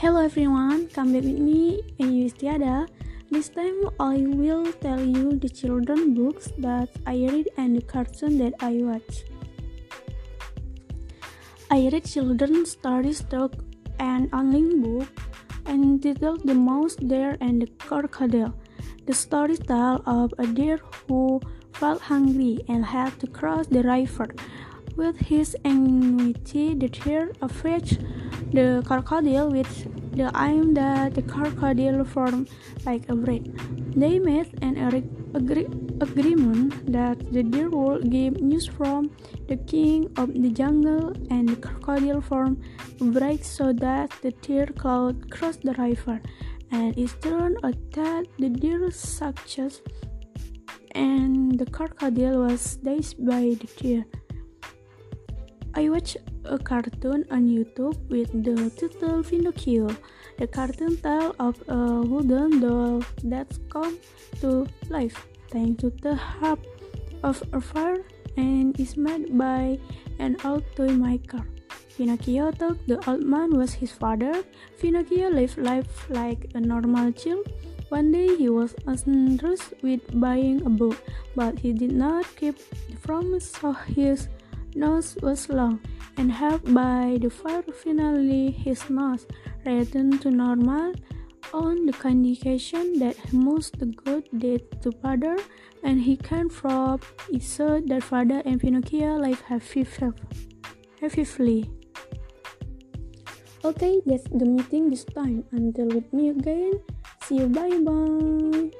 Hello everyone, come back with me, Yustiada. This time I will tell you the children books that I read and the cartoon that I watch. I read children's stories talk and online book entitled The Mouse, Deer, and the Crocodile. The story tells of a deer who felt hungry and had to cross the river. With his anxiety, the deer approached the crocodile with the aim that the crocodile formed like a bread. They made an agree agreement that the deer would give news from the king of the jungle and the crocodile formed a break so that the tear could cross the river. And it turned out that the deer success and the crocodile was dazed by the deer. I watched a cartoon on YouTube with the title Pinocchio. The cartoon tells of uh, a wooden doll that's come to life thanks to the help of a fire and is made by an old toy maker. Pinocchio thought the old man was his father. Pinocchio lived life like a normal child. One day he was entrusted with buying a book, but he did not keep the promise, so his nose was long and helped by the fire finally his nose returned to normal on the condition that he must the good deed to father and he prove it so that father and Pinocchio live happily. Okay, that's the meeting this time. Until with me again. See you bye bye.